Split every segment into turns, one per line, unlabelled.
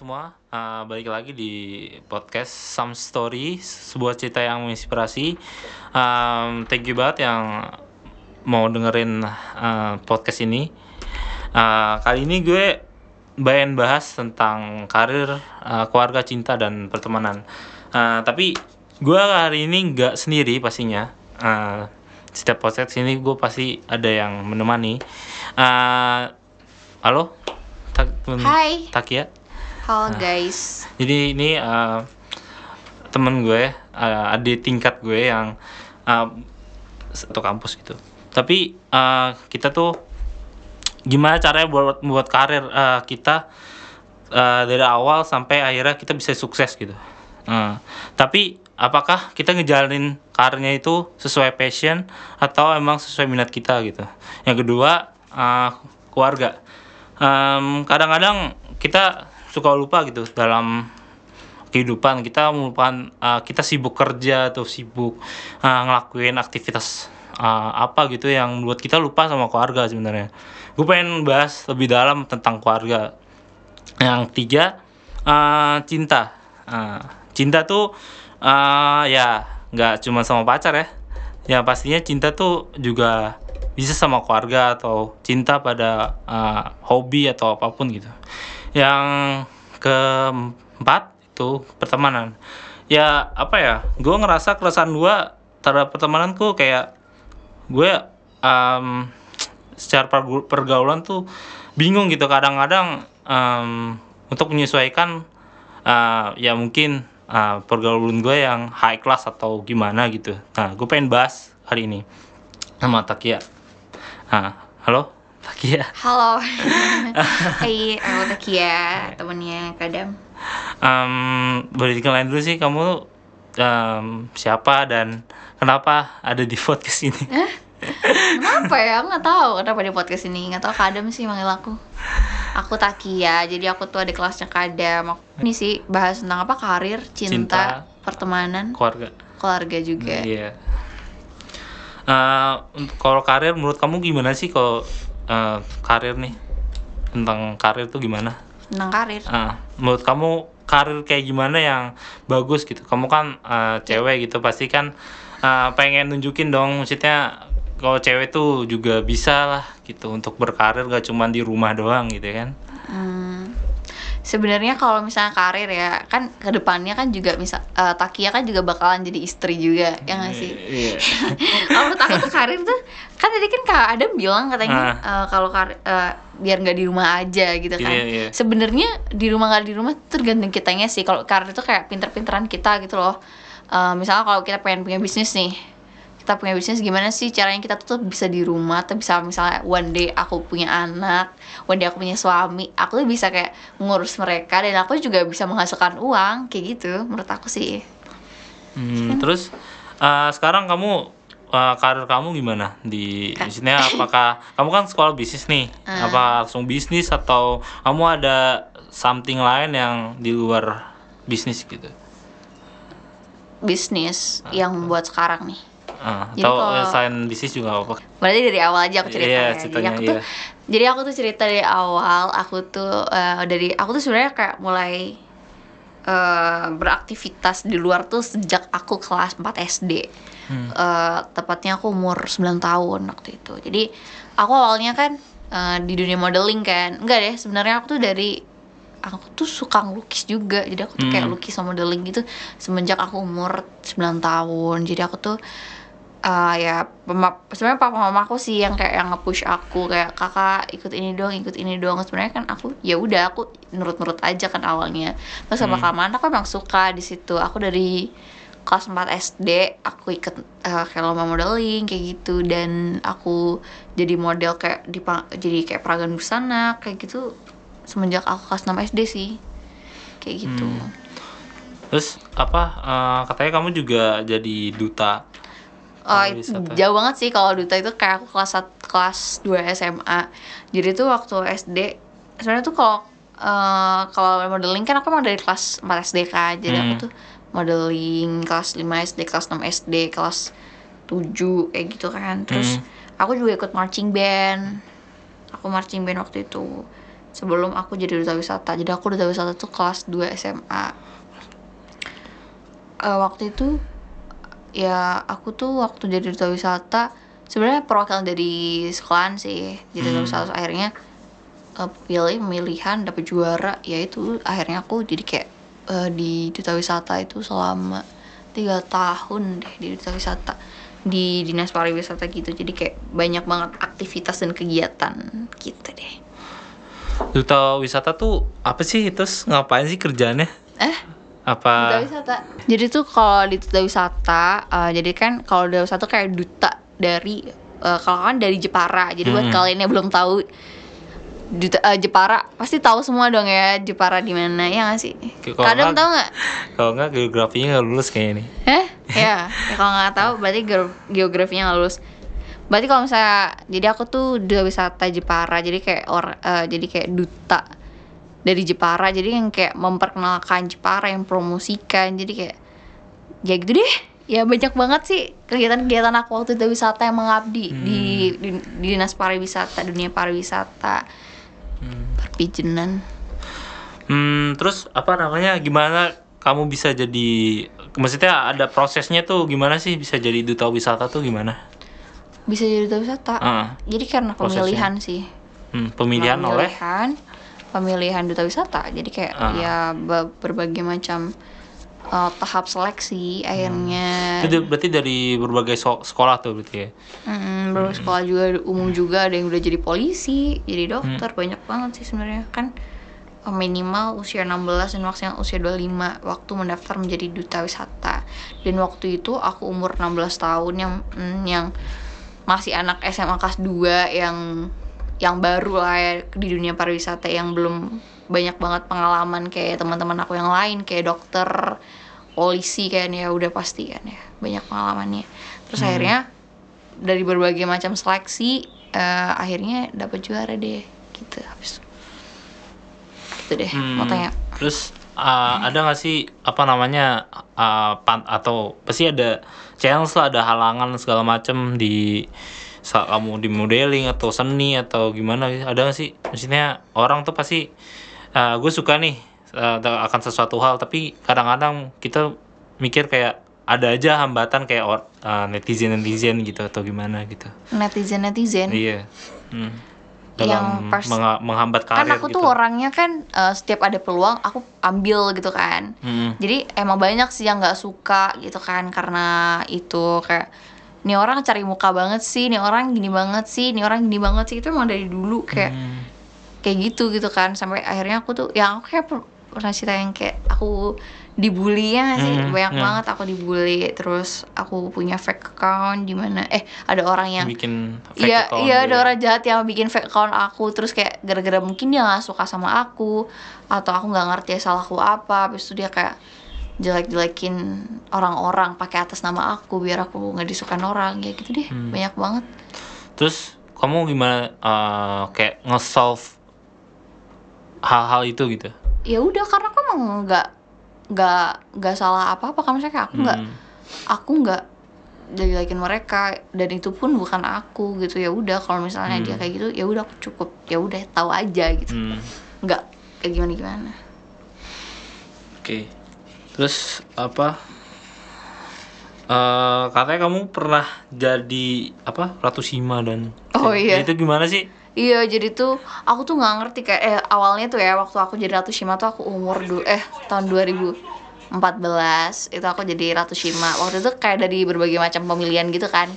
semua, uh, balik lagi di podcast Some Story, sebuah cerita yang menginspirasi. Um, thank you banget yang mau dengerin uh, podcast ini. Uh, kali ini gue bayan bahas tentang karir, uh, keluarga, cinta dan pertemanan. Uh, tapi gue hari ini nggak sendiri pastinya. Uh, setiap podcast ini gue pasti ada yang menemani. Uh, halo, Tak
Hai.
Takia.
Halo guys.
Jadi ini uh, temen gue, uh, adik tingkat gue yang uh, satu kampus gitu. Tapi uh, kita tuh gimana caranya buat buat karir uh, kita uh, dari awal sampai akhirnya kita bisa sukses gitu. Uh, tapi apakah kita ngejalanin karirnya itu sesuai passion atau emang sesuai minat kita gitu. Yang kedua uh, keluarga. Em, kadang-kadang kita suka lupa gitu dalam kehidupan kita melupakan uh, kita sibuk kerja atau sibuk uh, ngelakuin aktivitas uh, apa gitu yang buat kita lupa sama keluarga sebenarnya. Gue pengen bahas lebih dalam tentang keluarga. Yang tiga uh, cinta. Uh, cinta tuh uh, ya nggak cuma sama pacar ya. Ya pastinya cinta tuh juga bisa sama keluarga atau cinta pada uh, hobi atau apa pun gitu. Yang keempat itu pertemanan. Ya apa ya? Gue ngerasa keresahan gue terhadap pertemananku kayak gue um, secara pergaulan tuh bingung gitu kadang-kadang um, untuk menyesuaikan uh, ya mungkin uh, pergaulan gue yang high class atau gimana gitu. Nah, gue pengen bahas hari ini sama Takia. Nah, halo Takia.
Halo. Hai, aku Takia, temennya Kadam.
Um, boleh dikenalin dulu sih kamu um, siapa dan kenapa ada di podcast ini?
Kenapa ya? Nggak tahu kenapa di podcast ini. Nggak tahu Kadam sih manggil aku. Aku Takia, jadi aku tuh ada kelasnya Kadam. Aku- Ini sih bahas tentang apa? Karir, cinta,
Cinta.
pertemanan,
Keluarga.
keluarga juga.
Iya. Eh, untuk kalau karir menurut kamu gimana sih kalau eh, karir nih? Tentang karir tuh gimana?
Tentang karir.
Ah, menurut kamu karir kayak gimana yang bagus gitu? Kamu kan eh, cewek gitu pasti kan eh, pengen nunjukin dong maksudnya kalau cewek tuh juga bisa lah gitu untuk berkarir gak cuma di rumah doang gitu kan?
Hmm, sebenarnya kalau misalnya karir ya kan ke depannya kan juga misal eh, Takia kan juga bakalan jadi istri juga ya nggak sih?
Iya.
kalau menurut aku tuh karir tuh kan tadi kan kak Adam bilang katanya eh, kalau eh, biar nggak di rumah aja gitu kan.
Iya, iya.
sebenarnya di rumah nggak di rumah tuh tergantung kitanya sih. Kalau karir itu kayak pinter-pinteran kita gitu loh. Eh, misalnya kalau kita pengen punya bisnis nih kita punya bisnis gimana sih caranya kita tuh bisa di rumah? Tuh bisa misalnya one day aku punya anak one day aku punya suami aku tuh bisa kayak ngurus mereka dan aku juga bisa menghasilkan uang kayak gitu menurut aku sih.
Hmm, terus eh, sekarang kamu eh, karir kamu gimana? Di
Ka-
maksudnya apakah kamu kan sekolah bisnis nih
Ah.
apa langsung bisnis atau kamu ada something lain yang di luar bisnis gitu?
Bisnis yang buat sekarang nih Jadi
atau
kalau-
selain bisnis juga apa
Berarti dari awal aja aku cerita
Iya,
ya. Jadi aku tuh
iya.
jadi aku tuh cerita dari awal aku tuh eh, dari aku tuh sebenarnya kayak mulai eh, beraktivitas di luar tuh sejak aku kelas 4 SD.
Hmm.
Eh, tepatnya aku umur 9 tahun waktu itu. Jadi aku awalnya kan eh, di dunia modeling kan. Enggak deh, sebenarnya aku tuh dari aku tuh suka ngelukis juga. Jadi aku tuh kayak
Hmm.
lukis sama modeling gitu semenjak aku umur 9 tahun. Jadi aku tuh eh ya pema- sebenarnya papa mama aku sih yang kayak yang nge-push aku kayak kakak ikut ini dong ikut ini dong. Sebenarnya kan aku ya udah aku nurut-nurut aja kan awalnya. Terus sama
Hmm.
kelamaan aku emang suka di situ. Aku dari kelas 4 SD aku ikut eh, kayak lomba modeling kayak gitu. Dan aku jadi model kayak di jadi kayak peragaan busana kayak gitu semenjak aku kelas 6 SD sih. Kayak gitu.
Hmm. terus apa eh, katanya kamu juga jadi duta
Oh, jauh banget sih kalau duta itu kayak aku kelas kelas 2 SMA. Jadi tuh waktu SD sebenarnya tuh kalau eh, kalau modeling kan aku emang dari kelas 4 SD kan. Jadi aku
Hmm.
tuh modeling kelas 5 SD, kelas 6 SD, kelas 7 kayak gitu kan. Terus
Hmm.
aku juga ikut marching band. Aku marching band waktu itu. sebelum aku jadi duta wisata jadi aku duta wisata tuh kelas 2 SMA Eh, waktu itu ya aku tuh waktu jadi duta wisata sebenarnya perwakilan dari sekolahan sih jadi duta
Hmm.
wisata. Terus akhirnya eh, pilih pemilihan dapet juara. Ya itu akhirnya aku jadi kayak eh, di duta wisata itu selama tiga tahun deh di duta wisata. Di dinas pariwisata gitu. Jadi kayak banyak banget aktivitas dan kegiatan gitu deh.
Duta wisata tuh apa sih? Terus ngapain sih kerjaannya?
Eh
apa?
Duta wisata. Jadi tuh kalau di duta wisata eh, jadi kan kalau duta wisata tuh kayak duta dari eh, kalau kan dari Jepara. Jadi buat
Hmm.
kalian yang belum tahu duta eh, Jepara pasti tahu semua dong ya Jepara di mana ya nggak sih?
Kalau
kadang tahu nggak?
kalau nggak geografinya nggak lulus kayaknya nih.
Eh, ya, ya kalau nggak tahu berarti ge- geografinya nggak lulus. Berarti kalau misalnya, jadi aku tuh duta wisata Jepara, jadi kayak or, eh, jadi kayak duta dari Jepara, jadi yang kayak memperkenalkan Jepara, yang promosikan, jadi kayak ya gitu deh. Ya banyak banget sih kegiatan-kegiatan aku waktu duta wisata yang mengabdi di, di, di dinas pariwisata, dunia pariwisata, perpijenan.
Hmm, terus apa namanya? Gimana kamu bisa jadi maksudnya ada prosesnya tuh gimana sih bisa jadi duta wisata tuh gimana?
Bisa jadi duta wisata.
Ah,
Jadi karena
Prosesnya.
pemilihan sih.
hmm, pemilihan oleh
pemilihan duta wisata jadi kayak
Ah.
ya be- berbagai macam uh, tahap seleksi akhirnya
itu di- berarti dari berbagai so- sekolah tuh berarti ya.
mm, berbagai sekolah juga umum juga ada yang udah jadi polisi jadi
Hmm.
dokter banyak banget sih sebenarnya kan uh, minimal usia 16 dan maksimal usia 25 waktu mendaftar menjadi duta wisata dan waktu itu aku umur 16 tahun yang mm, yang masih anak SMA kelas 2 yang yang baru lah ya di dunia pariwisata yang belum banyak banget pengalaman kayak teman-teman aku yang lain kayak dokter polisi kan ya udah pasti kan ya banyak pengalamannya. Terus
Hmm.
akhirnya dari berbagai macam seleksi eh, akhirnya dapat juara deh gitu habis gitu deh mau
Hmm,
tanya.
Terus uh, ada nggak sih apa namanya uh, pan atau pasti ada challenge lah ada halangan segala macam di saat kamu di modeling atau seni atau gimana ada nggak sih? Maksudnya orang tuh pasti uh, gue suka nih uh, akan sesuatu hal tapi kadang-kadang kita mikir kayak ada aja hambatan kayak or, netizen netizen gitu atau gimana gitu.
Netizen netizen
iya. Hmm.
Yang
dalam
pers-
mengha- menghambat karir
kan aku
gitu.
tuh orangnya kan eh, setiap ada peluang aku ambil gitu kan.
Hmm.
jadi emang banyak sih yang nggak suka gitu kan karena itu kayak nih orang cari muka banget sih nih orang gini banget sih nih orang gini banget sih itu emang dari dulu kayak
Hmm.
kayak gitu gitu kan sampai akhirnya aku tuh yang aku kayak per- pernah cerita yang kayak aku dibully ya sih
Hmm,
banyak
hmm.
banget aku dibully terus aku punya fake account di mana eh ada orang yang
bikin fake
Iya,
account
iya ada
ya.
orang jahat yang bikin fake account aku terus kayak gara-gara mungkin dia nggak suka sama aku atau aku nggak ngerti salahku apa, habis itu dia kayak jelek-jelekin orang-orang pakai atas nama aku biar aku nggak disukain orang ya gitu deh
Hmm.
banyak banget.
Terus kamu gimana eh, kayak nge-solve hal-hal itu gitu?
Ya udah karena aku emang nggak nggak nggak salah apa-apa kan misalnya kayak aku nggak
Hmm.
aku nggak jelekin mereka dan itu pun bukan aku gitu ya udah kalau misalnya
Hmm.
dia kayak gitu ya udah aku cukup ya udah tahu aja gitu
Hmm.
nggak kayak gimana gimana
Oke. Terus apa? eh katanya kamu pernah jadi apa Ratu Sima dan
Oh, iya.
itu gimana sih?
Iya, jadi tuh aku tuh nggak ngerti kayak eh, awalnya tuh ya waktu aku jadi Ratu Shima tuh aku umur du eh tahun 2014 itu aku jadi Ratu Shima. Waktu itu kayak dari berbagai macam pemilihan gitu kan.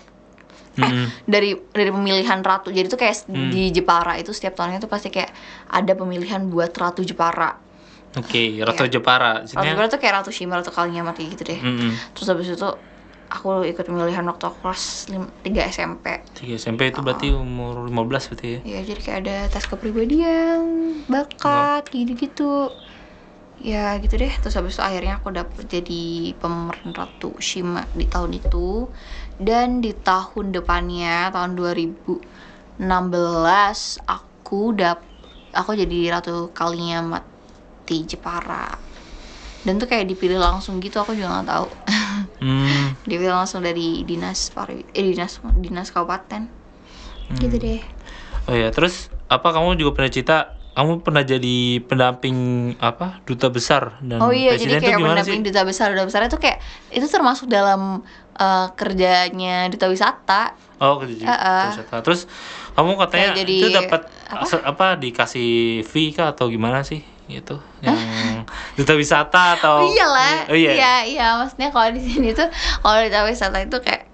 Hmm.
Dari dari pemilihan ratu. Jadi tuh kayak
Hmm.
di Jepara itu setiap tahunnya tuh pasti kayak ada pemilihan buat Ratu Jepara.
Oke, Ratu Jepara.
Ratu Jepara tuh kayak Ratu Shima, Ratu Kalinyamat kayak gitu deh.
Mm-mm.
Terus habis itu aku ikut pemilihan waktu aku kelas 3 SMP.
Tiga SMP itu berarti umur 15 berarti ya?
Ya jadi kayak ada tes kepribadian, bakat, gitu-gitu. Ya gitu deh. Terus habis itu akhirnya aku dapet jadi pemeran Ratu Shima di tahun itu. Dan di tahun depannya tahun 2016 aku dap aku jadi Ratu Kalinyamat di Jepara. Dan tuh kayak dipilih langsung gitu aku juga nggak tahu.
Hmm.
dipilih langsung dari dinas pari eh dinas dinas kabupaten. Gitu deh.
Oh ya, terus apa kamu juga pernah cerita kamu pernah jadi pendamping apa duta besar dan
Oh iya, jadi
presiden tuh
kayak
gimana
pendamping
sih?
duta besar, duta besar itu kayak itu termasuk dalam eh, kerjanya duta wisata.
Oh, kerja
Heeh.
wisata. Terus kamu katanya
Kayak jadi-
itu dapat
apa?
apa dikasih fee kah atau gimana sih? Gitu. Yang duta wisata atau
Oh, iyalah,
Oh iya.
iya, iya, maksudnya kalau di sini tuh kalau duta wisata itu kayak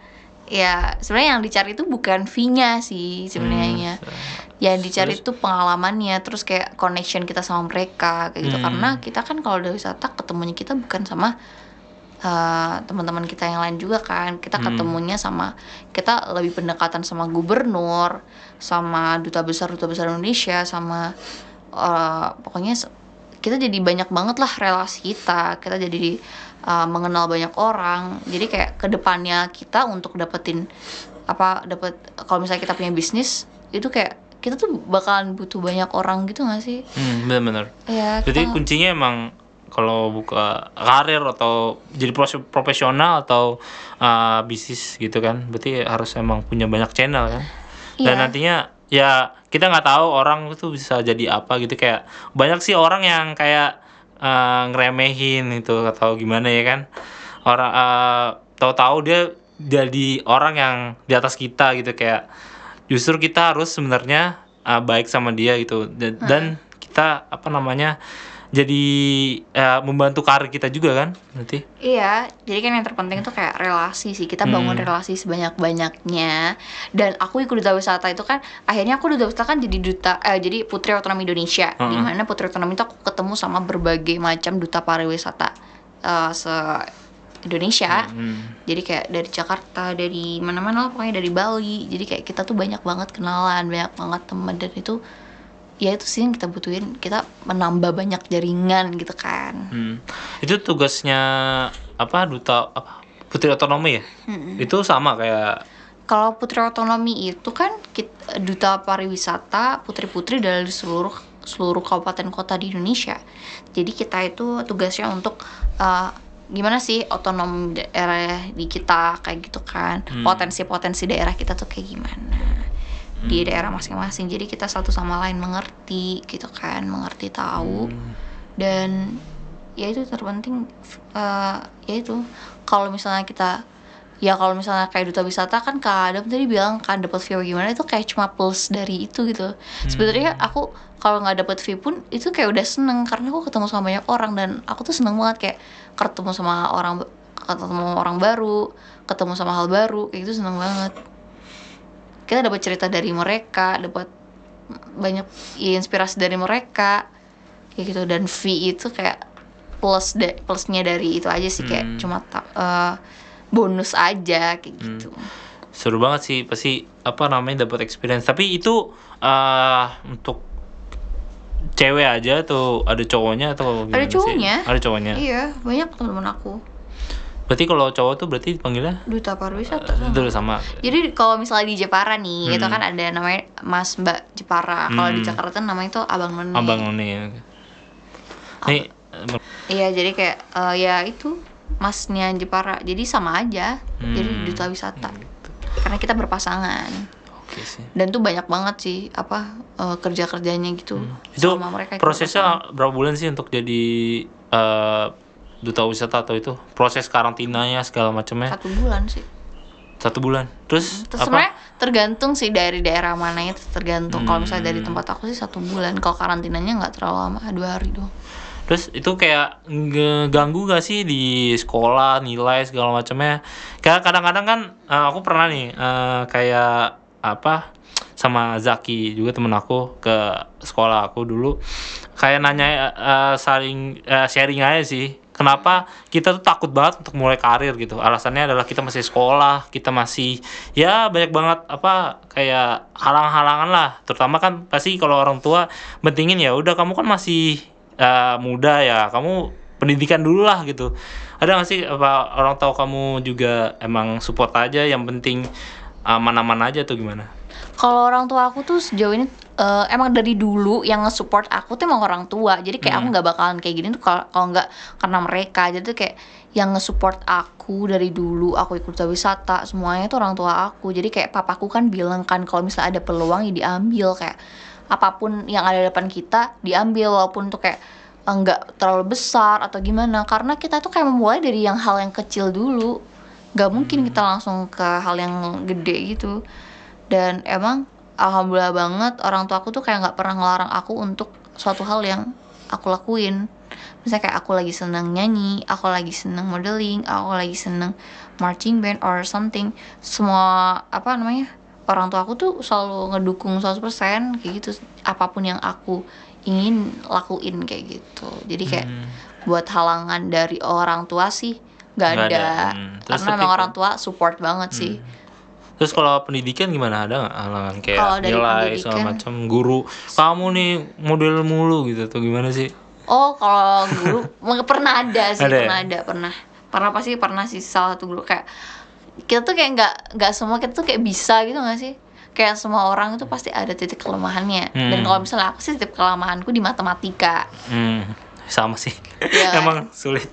ya sebenarnya yang dicari itu bukan fee-nya sih sebenarnya.
Hmm,
yang dicari
Terus?
itu pengalamannya terus kayak connection kita sama mereka kayak gitu
Hmm.
karena kita kan kalau udah wisata ketemunya kita bukan sama uh, teman-teman kita yang lain juga kan kita
Hmm.
ketemunya sama kita lebih pendekatan sama gubernur sama duta besar duta besar Indonesia sama uh, pokoknya kita jadi banyak banget lah relasi kita kita jadi uh, mengenal banyak orang jadi kayak ke depannya kita untuk dapetin apa dapat kalau misalnya kita punya bisnis itu kayak kita tuh bakalan butuh banyak orang gitu gak sih
Hmm, benar-benar.
ya
Jadi
kita-
kuncinya emang kalau buka karir atau jadi profesional atau uh, bisnis gitu kan, berarti harus emang punya banyak channel kan. Dan
Iya.
nantinya ya kita nggak tahu orang itu bisa jadi apa gitu. Kayak banyak sih orang yang kayak uh, ngeremehin itu atau gimana ya kan. Orang uh, tahu-tahu dia jadi orang yang di atas kita gitu. Kayak justru kita harus sebenarnya uh, baik sama dia gitu. Dan, dan kita apa namanya jadi uh, membantu karir kita juga kan nanti
Iya, jadi kan yang terpenting tuh kayak relasi sih. Kita bangun
Hmm.
relasi sebanyak-banyaknya. Dan aku ikut duta wisata itu kan akhirnya aku duta wisata kan jadi duta eh, jadi Putri Otonomi Indonesia.
Heeh.
Di mana Putri Otonomi itu aku ketemu sama berbagai macam duta pariwisata eh, se Indonesia.
Hmm.
Jadi kayak dari Jakarta, dari mana-mana lah pokoknya dari Bali. Jadi kayak kita tuh banyak banget kenalan, banyak banget teman dan itu ya itu sih yang kita butuhin. Kita menambah banyak jaringan gitu kan.
Hmm. itu tugasnya apa duta apa putri otonomi ya
Mm-mm.
itu sama kayak
Kalau putri otonomi itu kan kit- duta pariwisata putri-putri dari seluruh seluruh kabupaten kota di Indonesia. Jadi kita itu tugasnya untuk uh, gimana sih otonom daerah di kita kayak gitu kan.
Hmm.
Potensi-potensi daerah kita tuh kayak gimana di daerah masing-masing. Jadi kita satu sama lain mengerti gitu kan, mengerti tahu.
Hmm.
dan ya itu terpenting eh ya itu. Kalau misalnya kita ya kalau misalnya kayak duta wisata kan kak Adam tadi bilang kan dapat view gimana itu kayak cuma plus dari itu gitu. Sebenarnya aku kalau nggak dapat view pun itu kayak udah seneng karena aku ketemu sama banyak orang dan aku tuh seneng banget kayak ketemu sama orang ketemu orang baru ketemu sama hal baru kayak itu seneng banget kita dapat cerita dari mereka dapat banyak inspirasi dari mereka kayak gitu dan fee itu kayak plus da- plusnya dari itu aja sih kayak
Hmm.
cuma eh, bonus aja kayak
Hmm.
gitu
seru banget sih pasti apa namanya dapat experience tapi itu uh, untuk cewek aja atau ada cowoknya atau sih?
cowoknya.
ada cowoknya
iya banyak teman-teman aku
berarti kalau cowok tuh berarti dipanggilnya
duta pariwisata sama.
itu sama
jadi kalau misalnya di Jepara nih itu
Hmm.
kan ada namanya Mas Mbak Jepara kalau di
Hmm.
Jakarta namanya itu Abang None
abang noni ya. nih
iya jadi kayak eh, ya itu Masnya Jepara jadi sama aja jadi
Hmm.
duta wisata
gitu.
karena kita berpasangan
oke sih
dan tuh banyak banget sih apa eh, kerja kerjanya gitu
itu
sama mereka itu
prosesnya berapa bulan sih untuk jadi eh, duta wisata atau itu proses karantinanya segala macamnya
satu bulan sih
satu bulan terus
Terus
apa
tergantung sih dari daerah mana itu tergantung. Kalau misalnya dari
Hmm.
tempat aku sih satu bulan. Kalau karantinanya nggak terlalu lama, dua hari doang.
terus itu kayak ngeganggu gak sih di sekolah nilai segala macamnya kayak kadang-kadang kan eh, aku pernah nih eh, kayak apa sama Zaki juga temen aku ke sekolah aku dulu kayak nanya eh, saling eh, sharing aja sih kenapa kita tuh takut banget untuk mulai karir gitu? Alasannya adalah kita masih sekolah kita masih ya banyak banget apa kayak halang-halangan lah. Terutama kan pasti kalau orang tua pentingin ya udah kamu kan masih eh, muda ya kamu pendidikan dulu lah gitu. Ada nggak sih apa orang tahu kamu juga emang support aja yang penting aman-aman aja tuh gimana
Kalau orang tua aku tuh sejauh ini eh, emang dari dulu yang nge-support aku tuh emang orang tua. Jadi kayak aku
Hmm.
nggak bakalan kayak gini tuh kalau nggak karena mereka. Jadi tuh kayak yang nge-support aku dari dulu aku ikut wisata semuanya tuh orang tua aku. Jadi kayak papaku kan bilang kan kalau misalnya ada peluang ya diambil kayak apa pun yang ada di depan kita diambil walaupun tuh kayak eh, nggak terlalu besar atau gimana karena kita tuh kayak memulai dari yang hal yang kecil dulu nggak mungkin kita langsung ke hal yang gede gitu dan emang alhamdulillah banget orang tua aku tuh kayak nggak pernah ngelarang aku untuk suatu hal yang aku lakuin misalnya kayak aku lagi seneng nyanyi aku lagi seneng modeling aku lagi seneng marching band or something semua apa namanya orang tua aku tuh selalu ngedukung 100% kayak gitu apa pun yang aku ingin lakuin kayak gitu jadi kayak
Hmm.
buat halangan dari orang tua sih nggak ada,
ada. Hmm. Terus
karena memang orang tua support banget sih
Terus kalau pendidikan gimana ada nggak halangan kayak
dari
nilai segala macam guru kamu nih model mulu gitu atau gimana sih?
Oh, kalau guru pernah ada sih,
Ada ya?
pernah ada, pernah. Pernah pasti pernah sih salah satu guru kayak kita tuh kayak nggak nggak semua kita tuh kayak bisa gitu nggak sih? Kayak semua orang itu pasti ada titik kelemahannya. Dan
Hmm.
kalau misalnya aku sih titik kelemahanku di matematika.
Hmm, sama sih.
Kan?
Emang sulit.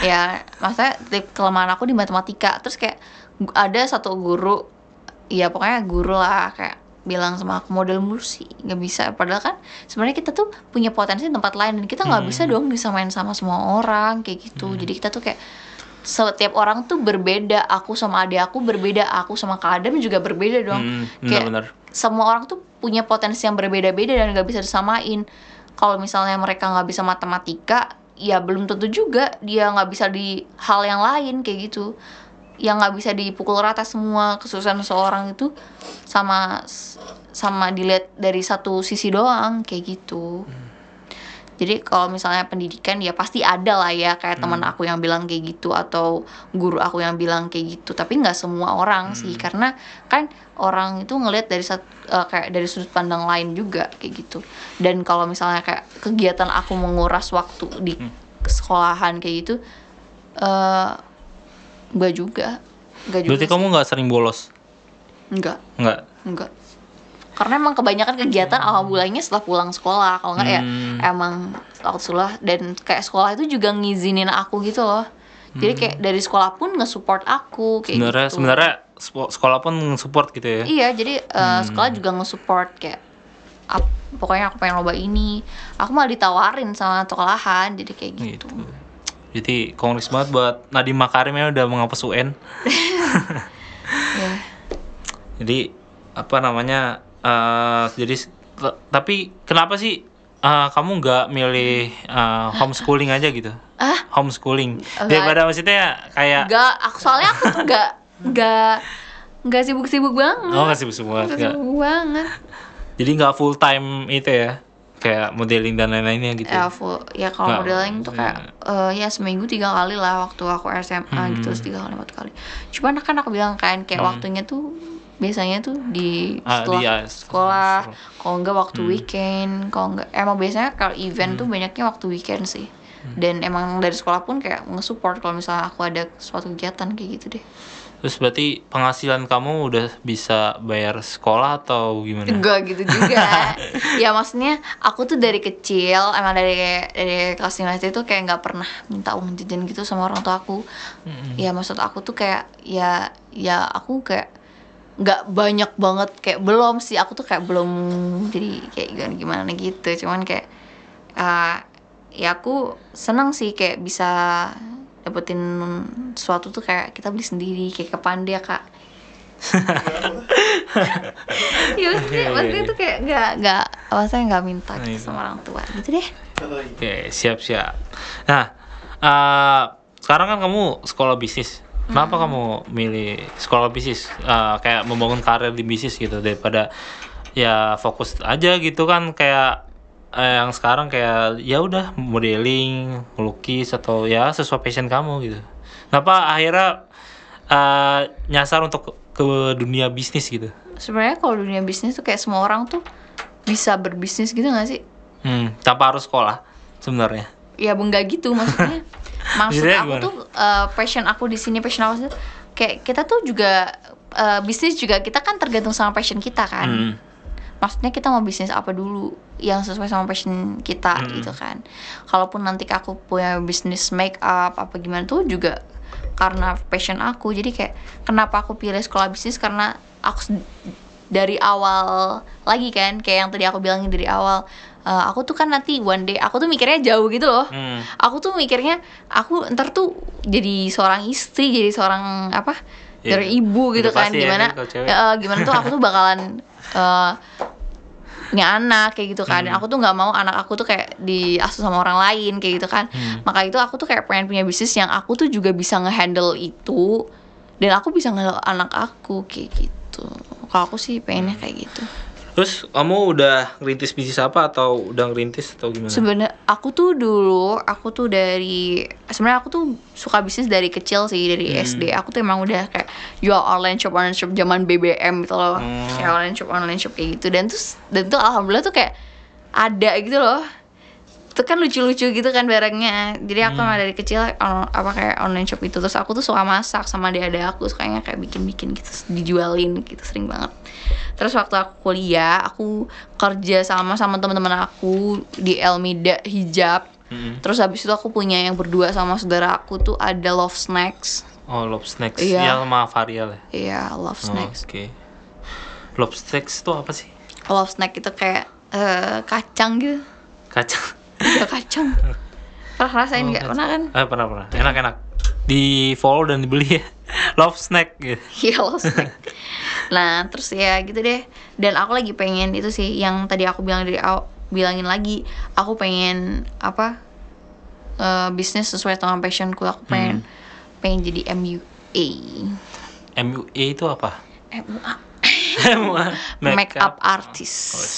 ya, maksudnya titik kelemahan aku di matematika. Terus kayak ada satu guru, ya pokoknya guru lah kayak bilang sama aku model mulu sih nggak bisa. Padahal kan sebenarnya kita tuh punya potensi di tempat lain dan kita nggak
Hmm.
bisa dong disamain sama semua orang kayak gitu. Jadi kita tuh kayak setiap orang tuh berbeda aku sama adik aku berbeda aku sama kak Adam juga berbeda dong.
Hmm,
kayak
benar-benar.
semua orang tuh punya potensi yang berbeda-beda dan nggak bisa disamain. Kalau misalnya mereka nggak bisa matematika ya belum tentu juga dia nggak bisa di hal yang lain kayak gitu yang nggak bisa dipukul rata semua kesusahan seseorang itu sama sama dilihat dari satu sisi doang kayak gitu. Jadi kalau misalnya pendidikan ya pasti ada lah ya kayak teman aku yang bilang kayak gitu atau guru aku yang bilang kayak gitu. Tapi nggak semua orang sih karena kan orang itu ngelihat dari sat- eh, kayak dari sudut pandang lain juga kayak gitu. Dan kalau misalnya kayak kegiatan aku menguras waktu di sekolahan kayak gitu eh nggak juga nggak juga
Berarti
sih.
kamu nggak sering bolos?
nggak
Nggak.
Enggak. Karena emang kebanyakan kegiatan alhamdulillahnya setelah pulang sekolah. Kalau enggak ya
Hmm.
emang waktu sekolah dan kayak sekolah itu juga ngizinin aku gitu loh. Jadi kayak dari sekolah pun nge-support aku kayak
Hmm. Sebenarnya
gitu.
sebenarnya sekolah pun support gitu ya.
Iya, jadi eh,
Hmm.
sekolah juga nge-support kayak pokoknya aku pengen loba ini. Aku malah ditawarin sama sekolahan jadi kayak gitu.
Gitu. Jadi kongres banget buat Nadiem Makarim ya udah menghapus UN.
Ya.
Jadi apa namanya? eh jadi tapi kenapa sih eh, kamu nggak milih eh, homeschooling aja gitu?
Ah,
Homeschooling
Enggak.
daripada maksudnya kayak
enggak, aku soalnya aku tuh enggak enggak enggak sibuk-sibuk banget.
oh nggak sibuk banget
Nggak
nggak.
sibuk banget.
Jadi nggak full time itu ya kayak modeling dan lain-lainnya gitu.
ya full. Ya kalau modeling tuh kayak eh, ya seminggu tiga kali lah waktu aku SMA gitu terus tiga kali empat kali. Cuman kan aku bilang kan kayak waktunya tuh biasanya tuh di
Ah,
setelah
di, ah,
sekolah. kalau enggak waktu weekend kalau enggak emang biasanya kalau event tuh banyaknya waktu weekend sih. Dan emang dari sekolah pun kayak nge-support kalau misalnya aku ada suatu kegiatan kayak gitu deh
Terus berarti penghasilan kamu udah bisa bayar sekolah atau gimana?
Enggak gitu juga Ya maksudnya aku tuh dari kecil Emang dari dari kelas 5 SD tuh kayak nggak pernah minta uang jajan gitu sama orang tua aku
Mm-mm.
Ya maksud aku tuh kayak Ya ya aku kayak nggak banyak banget kayak belum sih aku tuh kayak belum jadi kayak gimana gimana gitu cuman kayak eh, ya aku senang sih kayak bisa dapetin sesuatu tuh kayak kita beli sendiri kayak ke Panda kak ya maksudnya,
Iya,
maksudnya tuh kayak nggak nggak maksudnya nggak minta
Nah,
gitu
itu.
sama orang tua gitu deh
Oke, siap-siap. Nah, eh, sekarang kan kamu sekolah bisnis. Kenapa
Hmm.
kamu milih sekolah bisnis? Eh, kayak membangun karir di bisnis gitu daripada ya fokus aja gitu kan kayak eh, yang sekarang kayak ya udah modeling, melukis atau ya sesuai passion kamu gitu. Kenapa akhirnya eh, nyasar untuk ke dunia bisnis gitu?
sebenarnya kalau dunia bisnis tuh kayak semua orang tuh bisa berbisnis gitu nggak sih
Hmm, tanpa harus sekolah sebenarnya.
ya enggak gitu maksudnya maksud aku
gimana?
tuh eh, passion aku di sini passion aku tuh kayak kita tuh juga eh, bisnis juga kita kan tergantung sama passion kita kan
Hmm.
Maksudnya kita mau bisnis apa dulu yang sesuai sama passion kita
Hmm.
gitu kan kalaupun nanti aku punya bisnis make up apa gimana tuh juga karena passion aku jadi kayak kenapa aku pilih sekolah bisnis karena aku dari awal lagi kan kayak yang tadi aku bilangin dari awal eh, aku tuh kan nanti one day aku tuh mikirnya jauh gitu loh
Hmm.
aku tuh mikirnya aku ntar tuh jadi seorang istri jadi seorang apa
Iya.
dari ibu gitu
Udah
kan
ya
gimana
kan cewek.
eh, gimana tuh aku tuh bakalan eh punya anak kayak gitu kan dan
Hmm.
aku tuh nggak mau anak aku tuh kayak diasuh sama orang lain kayak gitu kan
Hmm.
maka itu aku tuh kayak pengen punya bisnis yang aku tuh juga bisa ngehandle itu dan aku bisa ngehandle anak aku kayak gitu kalau aku sih pengennya kayak gitu
Terus kamu udah ngerintis bisnis apa atau udah ngerintis atau gimana?
sebenarnya aku tuh dulu aku tuh dari sebenarnya aku tuh suka bisnis dari kecil sih dari
Hmm.
SD aku tuh emang udah kayak jual online shop online shop zaman BBM gitu loh
Hmm.
kayak online shop online shop kayak gitu dan terus dan tuh alhamdulillah tuh kayak ada gitu loh itu kan lucu-lucu gitu kan barangnya jadi aku
Hmm.
dari kecil on- apa kayak online shop itu terus aku tuh suka masak sama adik-adik aku sukanya kayak bikin-bikin gitu dijualin gitu sering banget terus waktu aku kuliah aku kerja sama sama teman-teman aku di Elmida hijab
Mm-mm.
terus habis itu aku punya yang berdua sama saudara aku tuh ada Love Snacks
Oh, Love Snacks.
Iya.
Ya sama ya.
iya Love
Oh,
Snacks
Oke. Love Snacks itu apa sih?
Love Snack itu kayak eh, kacang gitu
Kacang.
Ya kacang pernah rasain
Oh,
nggak
kacang.
pernah kan
Eh, pernah pernah. Enak enak. Di follow dan dibeli ya. Love Snack gitu.
Iya Love Snack nah terus ya gitu deh dan aku lagi pengen itu sih yang tadi aku bilang dari aw- bilangin lagi aku pengen apa eh, bisnis sesuai dengan passionku aku pengen pengen jadi MUA
MUA itu apa?
MUA
MUA.
makeup artist
Wes.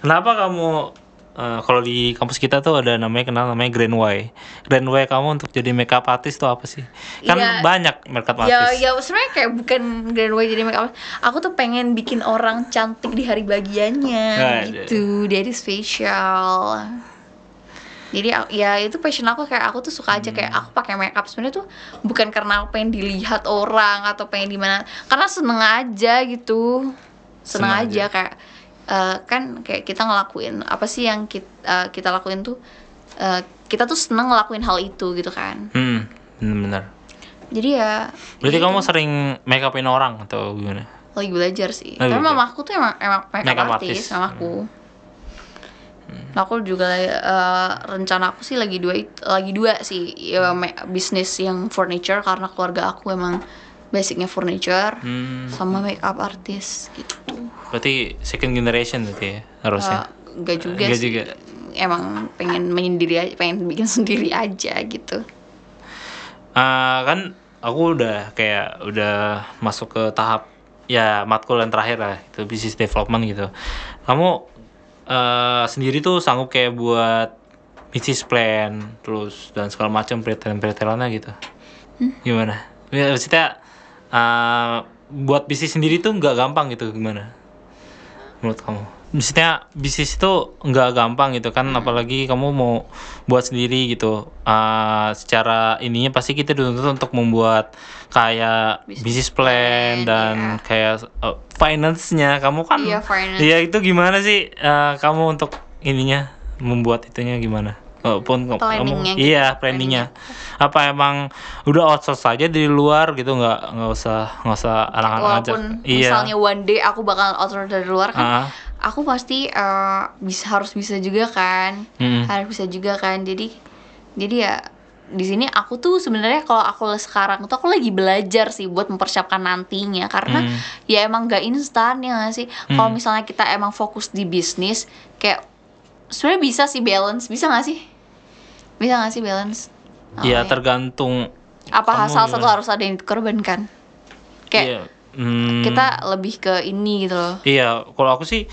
Kenapa kamu eh, kalau di kampus kita tuh ada namanya kenal namanya Grand Y. Grand Y kamu untuk jadi makeup artist tuh apa sih? Kan
Iya.
banyak makeup
ya
artist.
ya sebenarnya kayak bukan grand way jadi makeup artist. aku tuh pengen bikin orang cantik di hari bagiannya
Ada.
gitu dari spesial jadi ya itu passion aku kayak aku tuh suka aja kayak
Hmm.
aku pakai makeup sebenarnya tuh bukan karena aku pengen dilihat orang atau pengen di mana karena seneng aja gitu seneng,
Seneng
aja.
aja.
kayak eh, kan kayak kita ngelakuin apa sih yang kita kita lakuin tuh eh, kita tuh seneng ngelakuin hal itu gitu kan
Hmm, bener.
jadi ya
Berarti
ya
kamu sering make upin orang atau gimana?
lagi belajar sih.
Lagi
Tapi
belajar.
mamaku tuh emang emang makeup,
Makeup
artist,
artist.
mamaku. Nah, aku juga eh, rencana aku sih lagi dua lagi dua sih ya, bisnis yang furniture karena keluarga aku emang basicnya furniture
Hmm,
sama makeup artist gitu.
berarti second generation berarti ya harusnya.
Eh, enggak juga
Enggak
sih.
juga.
Emang pengen menyendiri aja, pengen bikin sendiri aja gitu.
Ah, kan aku udah kayak udah masuk ke tahap ya matkul yang terakhir lah itu business development gitu. Kamu eh, sendiri tuh sanggup kayak buat business plan terus dan segala macam peritelan-peritelannya gitu. Gimana? Ya, maksudnya eh, buat bisnis sendiri tuh nggak gampang gitu gimana? Menurut kamu? Maksudnya bisnis itu nggak gampang gitu kan, apalagi kamu mau buat sendiri gitu. Eh, secara ininya pasti kita dituntut untuk membuat kayak
Business
business plan
plan,
dan
iya.
kayak eh, finance-nya. Kamu kan
Iya, finance.
Iya, itu gimana sih eh, kamu untuk ininya membuat itunya gimana? Walaupun kamu-
Planningnya gitu,
iya planningnya. Apa emang udah outsource aja di luar gitu nggak nggak usah nggak usah anak-anak.
Walaupun
Iya.
misalnya one day aku bakal outsource dari luar kan,
Ah,
aku pasti eh, bisa harus bisa juga kan.
mm,
harus bisa juga kan jadi jadi ya di sini aku tuh sebenarnya kalau aku sekarang tuh aku lagi belajar sih buat mempersiapkan nantinya karena
Hmm.
ya emang gak instan ya gak sih kalau
Hmm.
misalnya kita emang fokus di bisnis kayak sebenarnya bisa sih balance bisa gak sih bisa gak sih balance
Iya
Oh, ya.
tergantung.
apa salah satu harus ada yang dikorbankan kayak
Iya, mm,
kita lebih ke ini gitu loh
Iya, kalau aku sih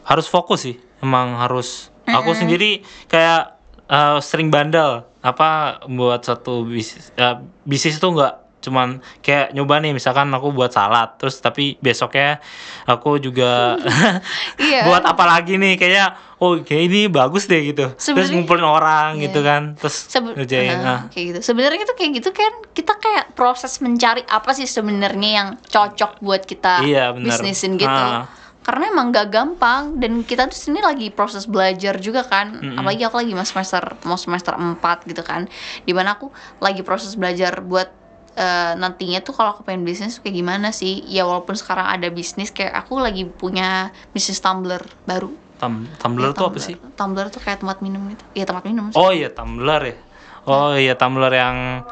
harus fokus sih. Emang harus. Aku sendiri kayak eh, sering bandel. Apa buat satu bisnis eh, bisnis tuh nggak cuman kayak nyoba nih misalkan aku buat salad terus tapi besoknya aku juga
Iya.
buat apa lagi nih kayak oh kayak ini bagus deh gitu terus
Sebenarnya-
ngumpulin orang
Iya.
gitu kan terus
Sebe-
ngerjain
Nah,
ah.
kayak gitu. Sebenarnya itu kayak gitu kan kita kayak proses mencari apa sih sebenarnya yang cocok buat kita
Iya,
bisnisin gitu.
Ah.
Karena emang gak gampang dan kita tuh sini lagi proses belajar juga kan.
Mm-mm.
Apalagi aku lagi mau semester mau semester 4 gitu kan. Di mana aku lagi proses belajar buat eh, nantinya tuh kalau aku pengen bisnis kayak gimana sih ya walaupun sekarang ada bisnis kayak aku lagi punya bisnis tumbler baru
Tum Tumblr
Ya,
tuh apa sih?
tumbler tuh kayak tempat minum gitu iya tempat minum
Oh iya Tumblr ya. Oh iya Tumblr yang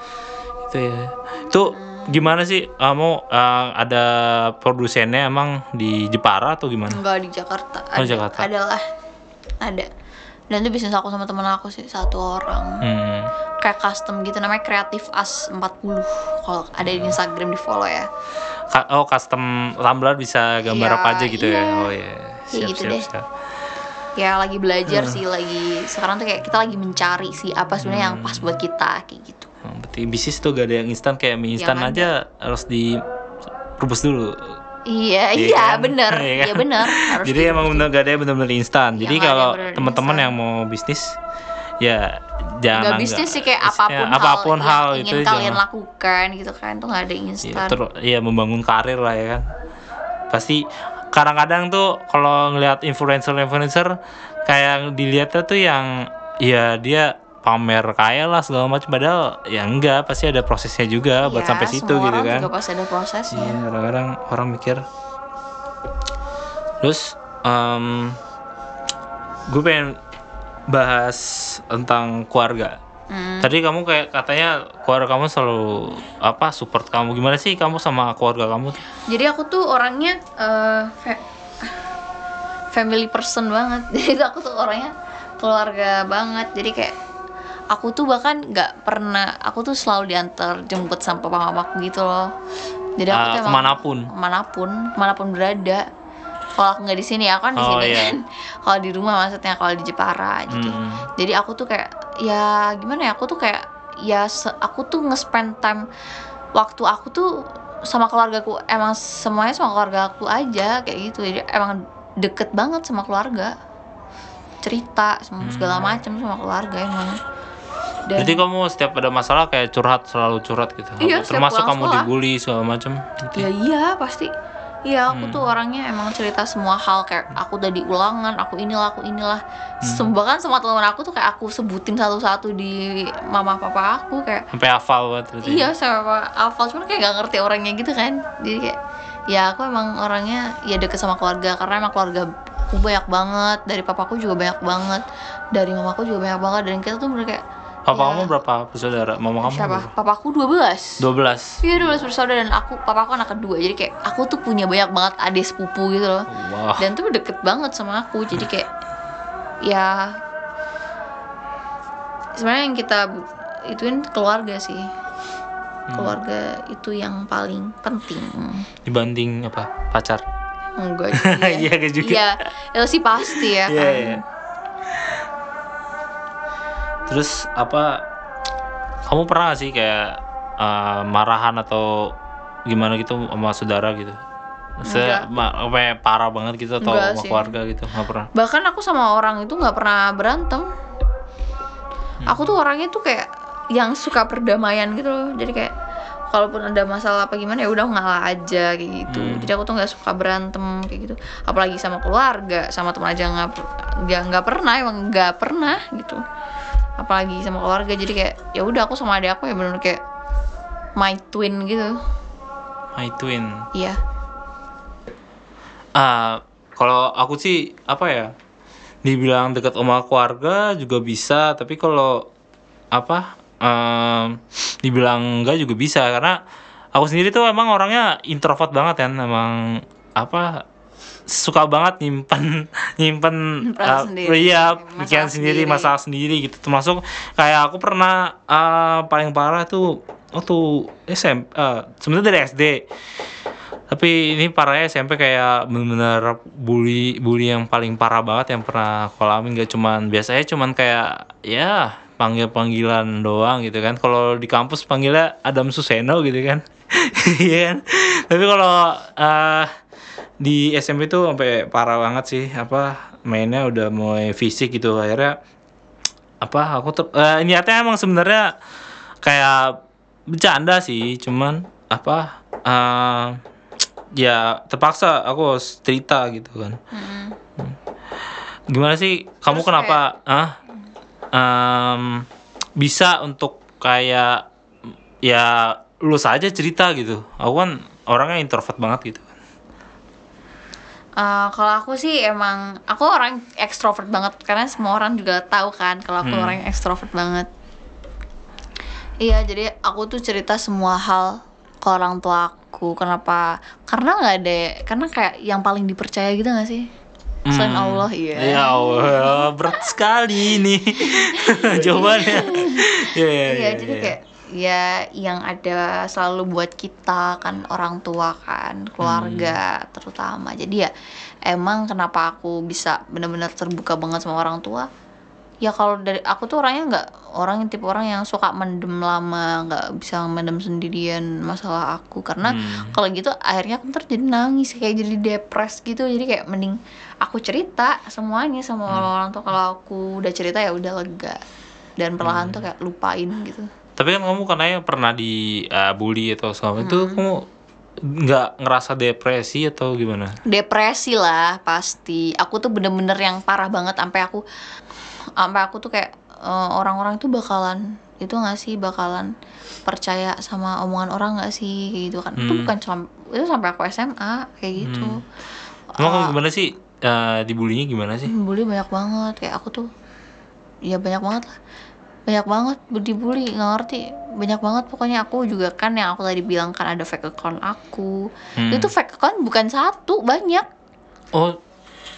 itu ya. Itu gimana sih kamu eh, ada produsennya emang di Jepara atau gimana?
enggak di Jakarta
Oh,
ada
Jakarta.
adalah ada dan itu bisnis aku sama temen aku sih satu orang
Hmm.
Kayak custom gitu namanya Creative As 40 kalau ada di Instagram di follow ya
Ka- oh custom Tumblr bisa gambar
Iya,
apa aja gitu ya?
iya.
Oh iya. Siap
gitu
siap
deh.
siap.
ya lagi belajar
Hmm.
sih lagi sekarang tuh kayak kita lagi mencari sih apa sebenarnya yang pas buat kita kayak gitu
Hmm, Berarti bisnis tuh gak ada yang instan kayak mie instan
Yang
aja harus di rebus dulu.
iya
Iya
iya
kan?
bener
Iya
iya
kan?
bener harus
Jadi emang bener gak ada yang bener-bener instan.
Iya,
Jadi kalau teman-teman yang mau bisnis ya jangan
nggak bisnis sih kayak
apa
pun,
apa pun hal,
yang
itu
ingin kalian
jangan-
lakukan gitu kan tuh nggak ada
Iya,
instan
ter- iya membangun karir lah ya kan. Pasti kadang-kadang tuh kalau ngelihat influencer-influencer kayak dilihatnya tuh yang ya dia pamer kaya lah segala macam padahal ya enggak pasti ada prosesnya juga buat
Iya,
sampai situ gitu
orang
kan.
juga pasti ada prosesnya
Iya, kadang-kadang orang mikir. Terus em gue pengen bahas tentang keluarga.
Hmm.
Tadi kamu kayak katanya keluarga kamu selalu apa support kamu. Gimana sih kamu sama keluarga kamu?
jadi aku tuh orangnya fa- family person banget jadi aku tuh orangnya keluarga banget jadi kayak aku tuh bahkan nggak pernah aku tuh selalu diantar jemput sama papa mamaku gitu loh jadi aku tuh emang
ke
mana pun? ke mana pun ke mana pun berada kalau aku nggak di sini aku kan di
Oh,
sini
iya.
kan kalau di rumah maksudnya kalau di Jepara jadi
Hmm.
jadi aku tuh kayak ya gimana ya aku tuh kayak ya aku tuh nge-spend time waktu aku tuh sama keluargaku emang semuanya sama keluarga aku aja kayak gitu jadi emang deket banget sama keluarga cerita segala
Hmm.
macam sama keluarga emang dan
Jadi kamu setiap ada masalah kayak curhat selalu curhat gitu.
Iya,
Termasuk kamu
sekolah.
dibully segala macam. Gitu.
ya iya pasti Iya aku
Hmm.
tuh orangnya emang cerita semua hal kayak aku udah di ulangan, aku inilah, aku inilah.
Hmm.
Bahkan semua teman aku tuh kayak aku sebutin satu-satu di mama papa aku kayak
Sampai hafal banget berarti.
Iya sama hafal cuman kayak gak ngerti orangnya gitu kan Jadi kayak ya aku emang orangnya ya deket sama keluarga Karena emang keluarga aku banyak banget Dari papaku juga banyak banget Dari mamaku juga banyak banget Dan kita tuh bener kayak
Papa
ya,
kamu berapa bersaudara? Mama kamu
Siapa?
berapa?
Papaku 12
12.
Iya 12 bersaudara dan aku papaku anak kedua Jadi kayak aku tuh punya banyak banget adik sepupu gitu loh
Wah.
Dan tuh deket banget sama aku Jadi kayak ya sebenarnya yang kita ituin keluarga sih keluarga itu yang paling penting
Dibanding apa? Pacar.
enggak juga
Iya juga.
iya itu sih pasti ya
Iya,
kan
iya. Terus apa kamu pernah gak sih kayak eh, marahan atau gimana gitu sama saudara gitu? Ma- apa ya, parah banget gitu atau
Enggak
sama
sih.
keluarga gitu? Nggak pernah.
bahkan aku sama orang itu nggak pernah berantem aku tuh orangnya tuh kayak yang suka perdamaian gitu loh jadi kayak kalaupun ada masalah apa gimana ya udah ngalah aja kayak gitu
Hmm.
jadi aku tuh nggak suka berantem kayak gitu apalagi sama keluarga sama teman aja nggak nggak pernah emang nggak pernah gitu apalagi sama keluarga jadi kayak ya udah aku sama adik aku ya bener kayak my twin gitu
My twin.
iya
Ah, kalau aku sih apa ya? Dibilang dekat sama keluarga juga bisa, tapi kalau apa? em, dibilang enggak juga bisa karena aku sendiri tuh emang orangnya introvert banget kan, emang apa? Suka banget nyimpen nyimpen uh,
sendiri.
iya
Masalah
pikiran sendiri.
sendiri.
masalah sendiri gitu. Termasuk kayak aku pernah uh, paling parah tuh waktu SMP uh, sebenarnya dari SD tapi ini parahnya SMP kayak bener-bener bully bully yang paling parah banget yang pernah aku alamin gak cuman biasanya cuman kayak ya panggil panggilan doang gitu kan. Kalau di kampus panggilnya Adam Suseno gitu kan. Iya kan? Tapi kalau eh, di SMP tuh sampai parah banget sih apa mainnya udah mulai fisik gitu. Akhirnya apa aku ter eh, niatnya emang sebenarnya kayak bercanda sih cuman apa eh, ya terpaksa aku harus cerita gitu kan.
Mm-mm.
gimana sih kamu
Terus
kenapa ah em, bisa untuk kayak ya lu saja cerita gitu. Aku kan orangnya introvert banget gitu
Eh, kalau aku sih emang aku orang ekstrovert banget karena semua orang juga tahu kan kalau aku
Hmm.
orang yang ekstrovert banget. Iya, jadi aku tuh cerita semua hal ke orang tua aku. Kenapa? Karena nggak ada, karena kayak yang paling dipercaya gitu gak sih? Selain
Hmm.
Allah, iya.
Ya Allah, berat sekali ini jawabannya. Iya, iya,
Iya,
iya,
jadi
iya.
kayak ya yang ada selalu buat kita kan orang tua kan keluarga
Hmm.
terutama jadi ya emang kenapa aku bisa benar-benar terbuka banget sama orang tua ya kalau dari aku tuh orangnya nggak orang yang tipe orang yang suka mendem lama nggak bisa mendem sendirian masalah aku karena
Hmm.
kalau gitu akhirnya aku ntar jadi nangis kayak jadi depres gitu jadi kayak mending aku cerita semuanya sama
Hmm.
orang tua kalau aku udah cerita ya udah lega dan perlahan
Hmm.
tuh kayak lupain gitu
Tapi kan kamu katanya pernah di uh, bully atau segala
Hmm.
itu kamu nggak ngerasa depresi atau gimana?
depresi lah pasti aku tuh bener-bener yang parah banget sampai aku sampai aku tuh kayak eh, orang-orang tuh bakalan itu nggak sih bakalan percaya sama omongan orang nggak sih kayak gitu kan itu
Hmm.
bukan cuma itu sampai aku SMA kayak gitu
Emang kamu
Eh,
gimana sih uh, dibulinya gimana sih?
bully banyak banget kayak aku tuh ya banyak banget lah banyak banget dibully nggak ngerti banyak banget pokoknya aku juga kan yang aku tadi bilang kan ada fake account aku
Hmm.
itu fake account bukan satu banyak
Oh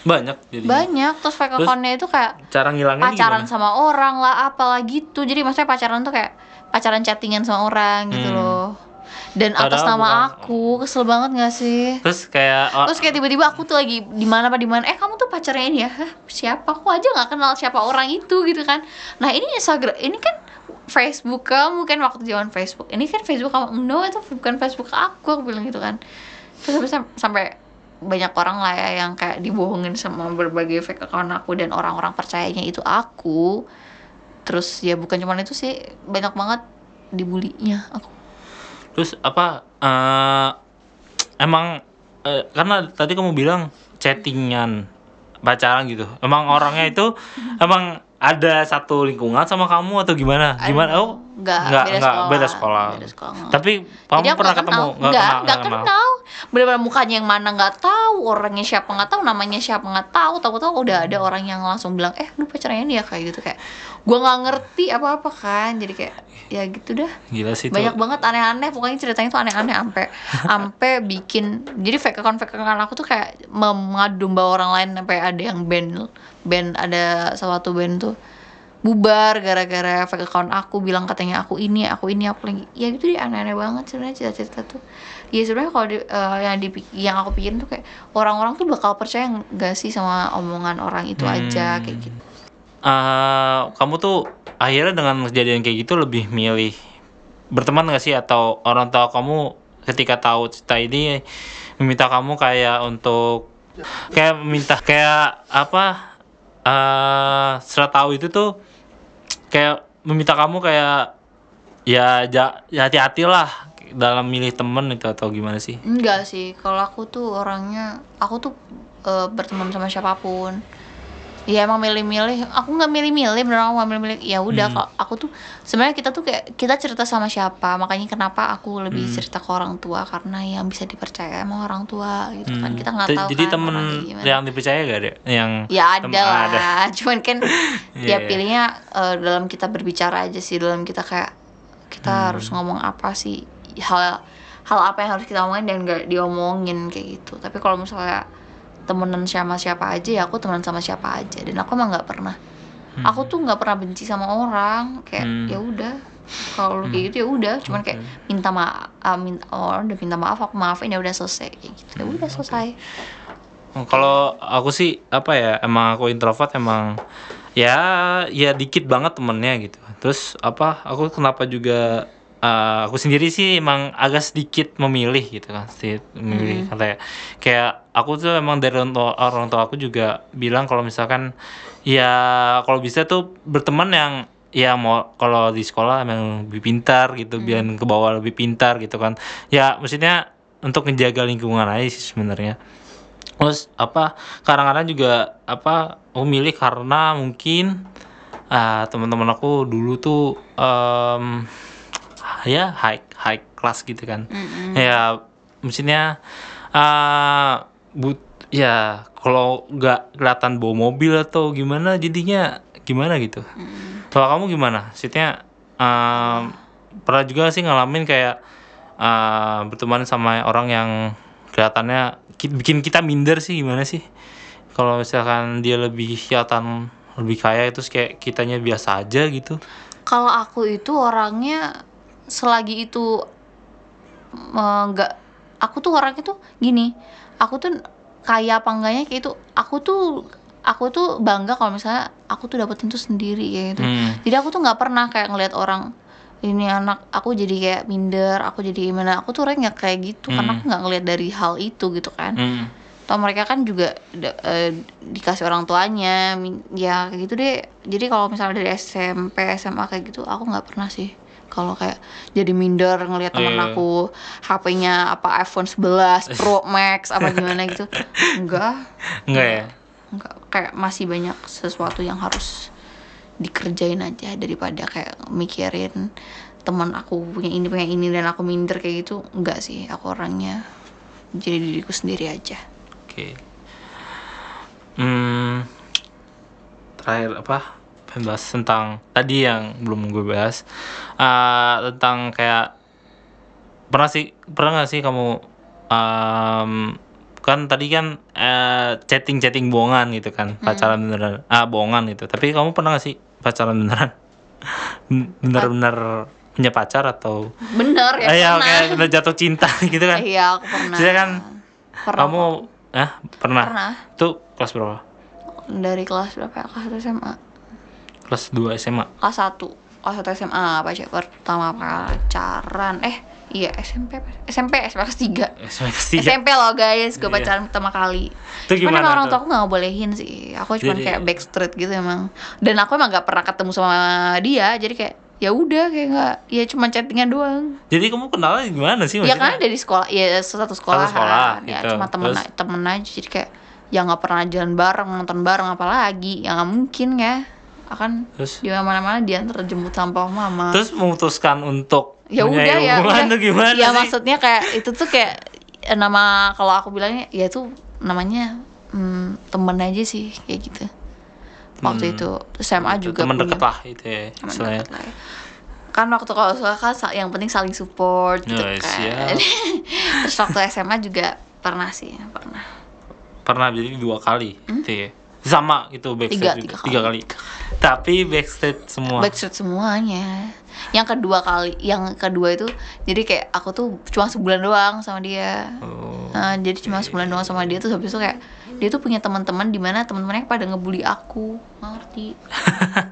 banyak jadi.
banyak terus fake
Terus
accountnya itu kayak
Cara ngilangnya
pacaran
gimana?
sama orang lah apalah gitu jadi maksudnya pacaran tuh kayak pacaran chattingan sama orang gitu
Hmm.
loh dan atas
Padahal
nama
bukan-
aku. Kesel banget gak sih?
Terus kayak oh,
terus kayak tiba-tiba aku tuh lagi di mana apa di mana. Eh kamu tuh pacarnya ini ya? Hah, siapa? Aku aja nggak kenal siapa orang itu gitu kan. Nah ini Instagram ini kan Facebook kamu kan waktu zaman Facebook. Ini kan Facebook kamu. No itu bukan Facebook aku aku bilang gitu kan. Terus habis sam- sampai banyak orang lah ya yang kayak dibohongin sama berbagai fake account aku dan orang-orang percayanya itu aku. Terus ya bukan cuma itu sih banyak banget dibulinya aku
terus apa eh emang eh, karena tadi kamu bilang chattingan pacaran gitu. Emang orangnya itu emang ada satu lingkungan sama kamu atau gimana? Gimana? Oh,
Nggak,
nggak,
beda
nggak,
sekolah.
beda sekolah.
Beda sekolah.
Tapi kamu
Jadi
pernah ketemu?
kenal.
Nggak
nggak,
kenal,
nggak
kenal.
kenal. Bener-bener mukanya yang mana nggak tahu, orangnya siapa nggak tahu, namanya siapa nggak tahu. Tahu-tahu udah ada orang yang langsung bilang, eh lu pacarnya ini ya kayak gitu kayak. Gua nggak ngerti apa-apa kan, jadi kayak ya gitu dah.
Gila sih itu.
Banyak banget aneh-aneh, pokoknya ceritanya tuh aneh-aneh sampai sampai bikin. Jadi fake account fake account aku tuh kayak mengadu domba orang lain sampai ada yang band band ada salah satu band tuh bubar gara-gara fake account aku bilang katanya aku ini aku ini aku lagi. Ya gitu deh aneh-aneh banget sebenarnya cerita-cerita tuh. Ya sebenarnya kalau di- eh, yang dipik- yang aku pikirin tuh kayak orang-orang tuh bakal percaya nggak sih sama omongan orang itu aja
Hmm.
kayak gitu.
Eh, kamu tuh akhirnya dengan kejadian kayak gitu lebih milih berteman gak sih? Atau orang tua kamu ketika tahu cerita ini meminta kamu kayak untuk kayak minta kayak apa eh setelah tahu itu tuh kayak meminta kamu kayak ya ja, ya hati-hati lah dalam milih temen itu atau gimana sih?
Enggak sih, kalau aku tuh orangnya, aku tuh eh, berteman sama siapa pun. Ya emang milih-milih, aku nggak milih-milih, bener aku nggak milih-milih. Ya udah,
Hmm.
aku tuh sebenarnya kita tuh kayak kita cerita sama siapa, makanya kenapa aku lebih
Hmm.
cerita ke orang tua karena yang bisa dipercaya emang orang tua gitu kan.
Hmm.
Kita nggak tahu
Jadi
kan
temen yang dipercaya gak ada? Yang
Ya ada
ada.
lah, cuman kan
Iya,
ya
iya.
pilihnya eh, dalam kita berbicara aja sih, dalam kita kayak kita
Hmm.
harus ngomong apa sih hal hal apa yang harus kita omongin dan gak diomongin kayak gitu. Tapi kalau misalnya temenan sama siapa aja ya aku temenan sama siapa aja. Dan aku emang nggak pernah.
Hmm.
aku tuh nggak pernah benci sama orang. Kayak
Hmm.
ya udah. Kalau lu kayak gitu ya udah. Cuman kayak minta maaf minta orang udah minta maaf aku maafin ya udah selesai. Kayak gitu. Ya udah selesai.
Oh, Kalau aku sih apa ya emang aku introvert emang ya ya dikit banget temennya gitu. Terus apa aku kenapa juga eh, aku sendiri sih emang agak sedikit memilih gitu kan sedikit memilih. Kayak kayak aku tuh emang dari orang tua, orang tua aku juga bilang kalau misalkan ya kalau bisa tuh berteman yang ya mau kalau di sekolah emang lebih pintar gitu biar ke bawah lebih pintar gitu kan. Ya maksudnya untuk menjaga lingkungan aja sih sebenarnya. Terus apa kadang-kadang juga apa aku milih karena mungkin ah teman-teman aku dulu tuh em, ya high high class gitu kan.
Mm-mm.
ya maksudnya eh but ya kalau nggak kelihatan bawa mobil atau gimana jadinya gimana gitu. Kalau kamu gimana? Maksudnya em, pernah juga sih ngalamin kayak eh, berteman sama orang yang kelihatannya ki- bikin kita minder sih gimana sih? Kalau misalkan dia lebih kelihatan lebih kaya itu kayak kitanya biasa aja gitu.
Kalau aku itu orangnya selagi itu eh, nggak, aku tuh orangnya tuh gini, aku tuh kaya apa enggaknya kayak itu, aku tuh aku tuh bangga kalau misalnya aku tuh dapetin tuh sendiri kayak gitu.
Hmm.
Jadi aku tuh nggak pernah kayak ngelihat orang ini anak aku jadi kayak minder, aku jadi gimana, aku tuh orangnya nggak kayak gitu karena
Hmm.
aku nggak ngelihat dari hal itu gitu kan.
Hmm.
Atau mereka kan juga eh, dikasih orang tuanya, ya kayak gitu deh. Jadi kalau misalnya dari SMP, SMA kayak gitu, aku nggak pernah sih. Kalau kayak jadi minder ngelihat temen
Iya.
aku HP-nya apa iPhone 11 Pro Max apa gimana gitu. Enggak,
enggak ya
enggak kayak masih banyak sesuatu yang harus dikerjain aja daripada kayak mikirin teman aku punya ini punya ini dan aku minder kayak gitu enggak sih aku orangnya jadi diriku sendiri aja
Oke. Hmm, terakhir apa? Pengen bahas tentang tadi yang belum gue bahas Ah, tentang kayak pernah sih pernah nggak sih kamu em, kan tadi kan chatting chatting bohongan gitu kan pacaran beneran ah bohongan gitu. Tapi kamu pernah nggak sih pacaran beneran? Bener-bener punya pacar atau?
Bener ya
eh, ya
pernah.
kayak udah jatuh cinta gitu kan?
Iya aku pernah.
Jadi kan
pernah
kamu ah pernah?
Pernah.
Itu kelas berapa?
dari kelas berapa ya? Kelas 1 SMA
Kelas 2 SMA.
kelas 1 kelas 1 SMA pacar pertama pacaran eh iya SMP apa? SMP SMP kelas 3
SMA kelas 3.
SMP loh guys, gue
Iya.
pacaran pertama kali.
Itu
Cuman
gimana
emang orang tua aku gak bolehin sih. Aku cuma kayak backstreet gitu emang. Dan aku emang gak pernah ketemu sama dia, jadi kayak ya udah kayak nggak ya cuma chattingan doang.
Jadi kamu kenalnya gimana sih
Ya
maksudnya?
kan dari sekolah, ya satu sekolah,
sekolah,
ya
gitu.
cuma temen
Terus?
temen aja jadi kayak ya nggak pernah jalan bareng nonton bareng apalagi ya nggak mungkin ya akan
Terus?
di mana-mana dia antar jemput sampah mama.
Terus memutuskan untuk
ya udah ya udah.
tuh gimana
ya
sih?
maksudnya kayak itu tuh kayak eh, nama kalau aku bilangnya ya itu namanya hmm, temen aja sih kayak gitu. Waktu
Hmm.
itu SMA juga
teman
punya.
deket lah itu ya
deket lah ya. kan waktu kalau suka kan yang penting saling support gitu
Oh,
kan. terus waktu SMA juga pernah sih pernah.
Pernah jadi dua kali gitu ya sama itu backstage
Hmm? Tiga,
juga.
tiga
kali. tapi backstage semua
backstreet semuanya yang kedua kali yang kedua itu jadi kayak aku tuh cuma sebulan doang sama dia
Oh.
Nah, jadi cuma sebulan doang sama dia tuh habis itu kayak dia tuh punya teman-teman di mana teman-temannya pada ngebully aku ngerti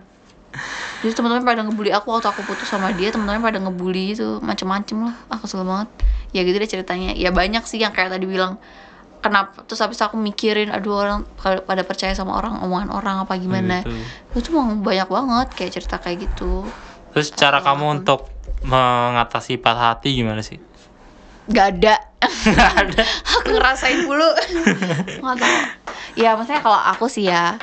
jadi teman-teman pada ngebully aku waktu aku putus sama dia teman-teman pada ngebully itu macem-macem lah aku kesel banget ya gitu deh ceritanya ya banyak sih yang kayak tadi bilang kenapa terus habis aku mikirin aduh orang pada- percaya sama orang omongan orang apa gimana.
Gitu.
itu emang banyak banget kayak cerita kayak gitu.
Terus cara kamu untuk mengatasi patah hati gimana sih?
Gak ada.
Nggak ada.
Aku ngerasain dulu nggak tahu. Ya maksudnya kalau aku sih ya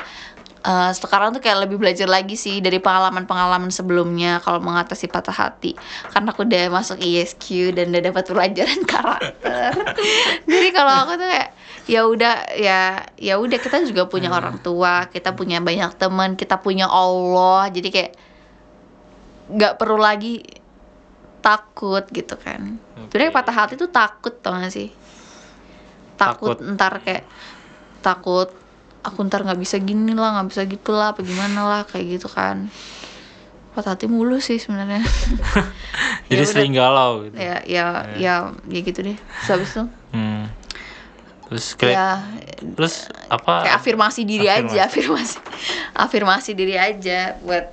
eh, sekarang tuh kayak lebih belajar lagi sih dari pengalaman-pengalaman sebelumnya kalau mengatasi patah hati. Karena aku udah masuk ISQ dan udah dapat pelajaran karakter. Jadi kalau aku tuh kayak ya udah ya ya udah kita juga punya orang tua kita punya banyak teman kita punya Allah. Jadi kayak nggak perlu lagi takut gitu kan. Sebenarnya
Oke.
patah hati tuh takut tau gak sih? Takut,
Takut.
ntar kayak takut aku ntar nggak bisa gini lah nggak bisa gitu lah apa gimana lah kayak gitu kan. Patah hati mulu sih sebenarnya.
Jadi
udah.
sering galau gitu.
Ya ya ya. ya gitu deh. Terus habis itu?
Hmm. terus kayak
ya
terus apa?
kayak afirmasi diri
Afirmasi.
aja afirmasi. afirmasi. Diri aja buat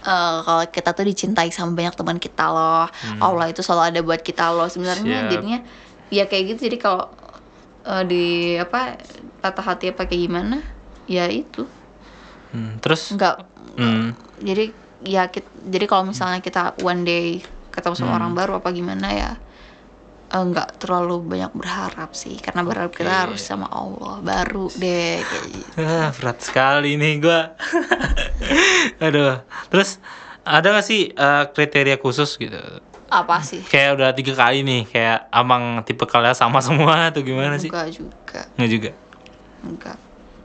eh, kalau kita tuh dicintai sama banyak teman kita loh. Allah itu selalu ada buat kita loh sebenarnya
Hmm.
Jadinya ya kayak gitu. Jadi kalau eh, di apa patah hati apa kayak gimana? Ya itu.
Hmm, terus?
Nggak
hmm,
jadi ya kit- jadi kalau misalnya kita one day ketemu sama
Hmm.
orang baru apa gimana ya eh, nggak terlalu banyak berharap sih. Karena berharap kita
Oke.
harus sama Allah baru deh kayak gitu.
Ah, berat sekali nih gua. Aduh. Terus ada gak sih eh, kriteria khusus gitu
apa sih?
Kayak udah tiga kali nih kayak amang tipe kalian sama semua atau gimana sih?
Enggak juga.
Nggak juga?
Enggak.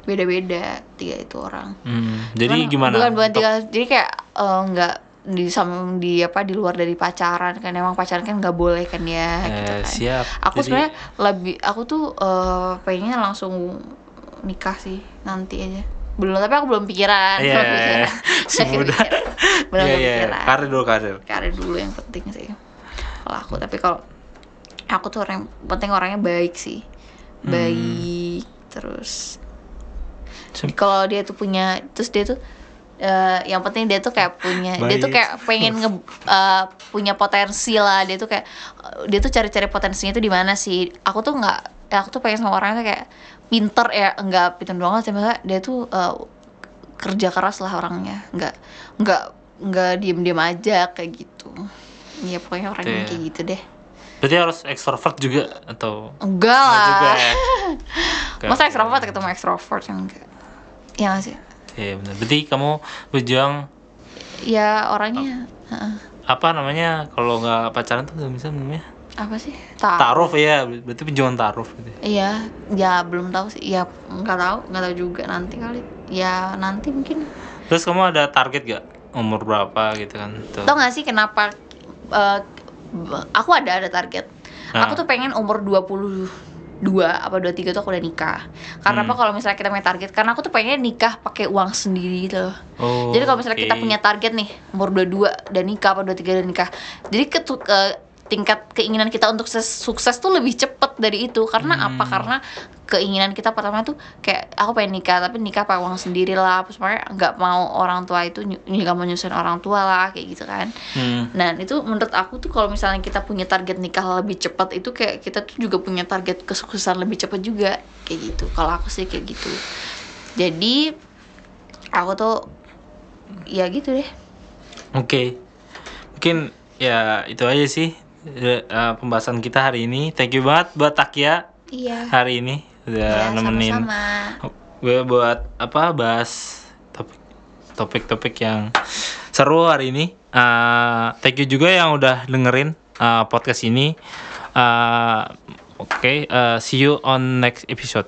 Beda-beda tiga itu orang.
Hmm, jadi
Cuman
gimana
bukan bukan tiga jadi kayak eh, enggak di sama di apa di luar dari pacaran kan. Emang pacaran kan nggak boleh kan ya gitu
Eh,
kan.
siap.
Aku
Jadi-
sebenarnya lebih aku tuh eh, pengennya langsung nikah sih nanti aja belum tapi aku belum pikiran.
Iya,
belum pikiran.
si muda.
belum
Iya, iya,
pikiran.
Karir dulu karir.
Karir dulu yang penting sih. Kalau aku tapi kalau aku tuh orang penting orangnya baik sih.
Hmm.
baik terus
Sem-
kalau dia tuh punya terus dia tuh eh, yang penting dia tuh kayak punya dia tuh
Baik.
kayak pengen nge eh, punya potensi lah. Dia tuh kayak dia tuh cari-cari potensinya tuh di mana sih? Aku tuh nggak aku tuh pengen sama orangnya kayak pinter ya nggak pinter doang tapi maksudnya dia tuh eh, kerja keras lah orangnya. Nggak nggak nggak diem diem aja kayak gitu. Iya pokoknya orang yang
Gitu ya.
kayak gitu deh.
Berarti harus ekstrovert juga atau
enggak
Nggak
lah.
juga ya? Oke,
masa ekstrovert ketemu ekstrovert yang enggak? Ya nggak sih?
Iya benar. Berarti kamu berjuang
ya orangnya. Heeh.
apa namanya? Kalau nggak pacaran tuh nggak bisa namanya
apa sih tahu
taruh ya berarti penjualan taruh gitu.
Iya, ya belum tahu sih. Ya nggak tahu, nggak tahu juga nanti kali. Ya nanti mungkin.
Terus kamu ada target gak umur berapa gitu kan? Tuh.
Tau nggak sih kenapa? eh, aku ada ada target.
Ah.
Aku tuh pengen umur 22 apa 23 tuh aku udah nikah. Karena
Hmm.
apa kalau misalnya kita punya target? Karena aku tuh pengen nikah pakai uang sendiri gitu loh.
Oh,
Jadi kalau misalnya kita
oke.
punya target nih, umur 22 dan nikah apa 23 dan nikah. Jadi ketu- ke tingkat keinginan kita untuk ses- sukses tuh lebih cepet dari itu. Karena
Hmm.
apa? Karena keinginan kita pertama tuh kayak aku pengen nikah tapi nikah pakai uang sendiri lah. Terus makanya nggak mau orang tua itu nggak mau nyusahin orang tua lah kayak gitu kan.
Hmm.
Nah itu menurut aku tuh kalau misalnya kita punya target nikah lebih cepat itu kayak kita tuh juga punya target kesuksesan lebih cepat juga kayak gitu. Kalau aku sih kayak gitu. Jadi aku tuh ya gitu deh.
Oke. Mungkin ya itu aja sih eh, pembahasan kita hari ini. Thank you banget buat Takia
Iya.
hari ini udah
Ya,
nemenin
sama-sama.
gue buat apa bahas topik topik-topik yang seru hari ini. Eh, thank you juga yang udah dengerin eh, podcast ini. Eh, Oke, eh, see you on next episode.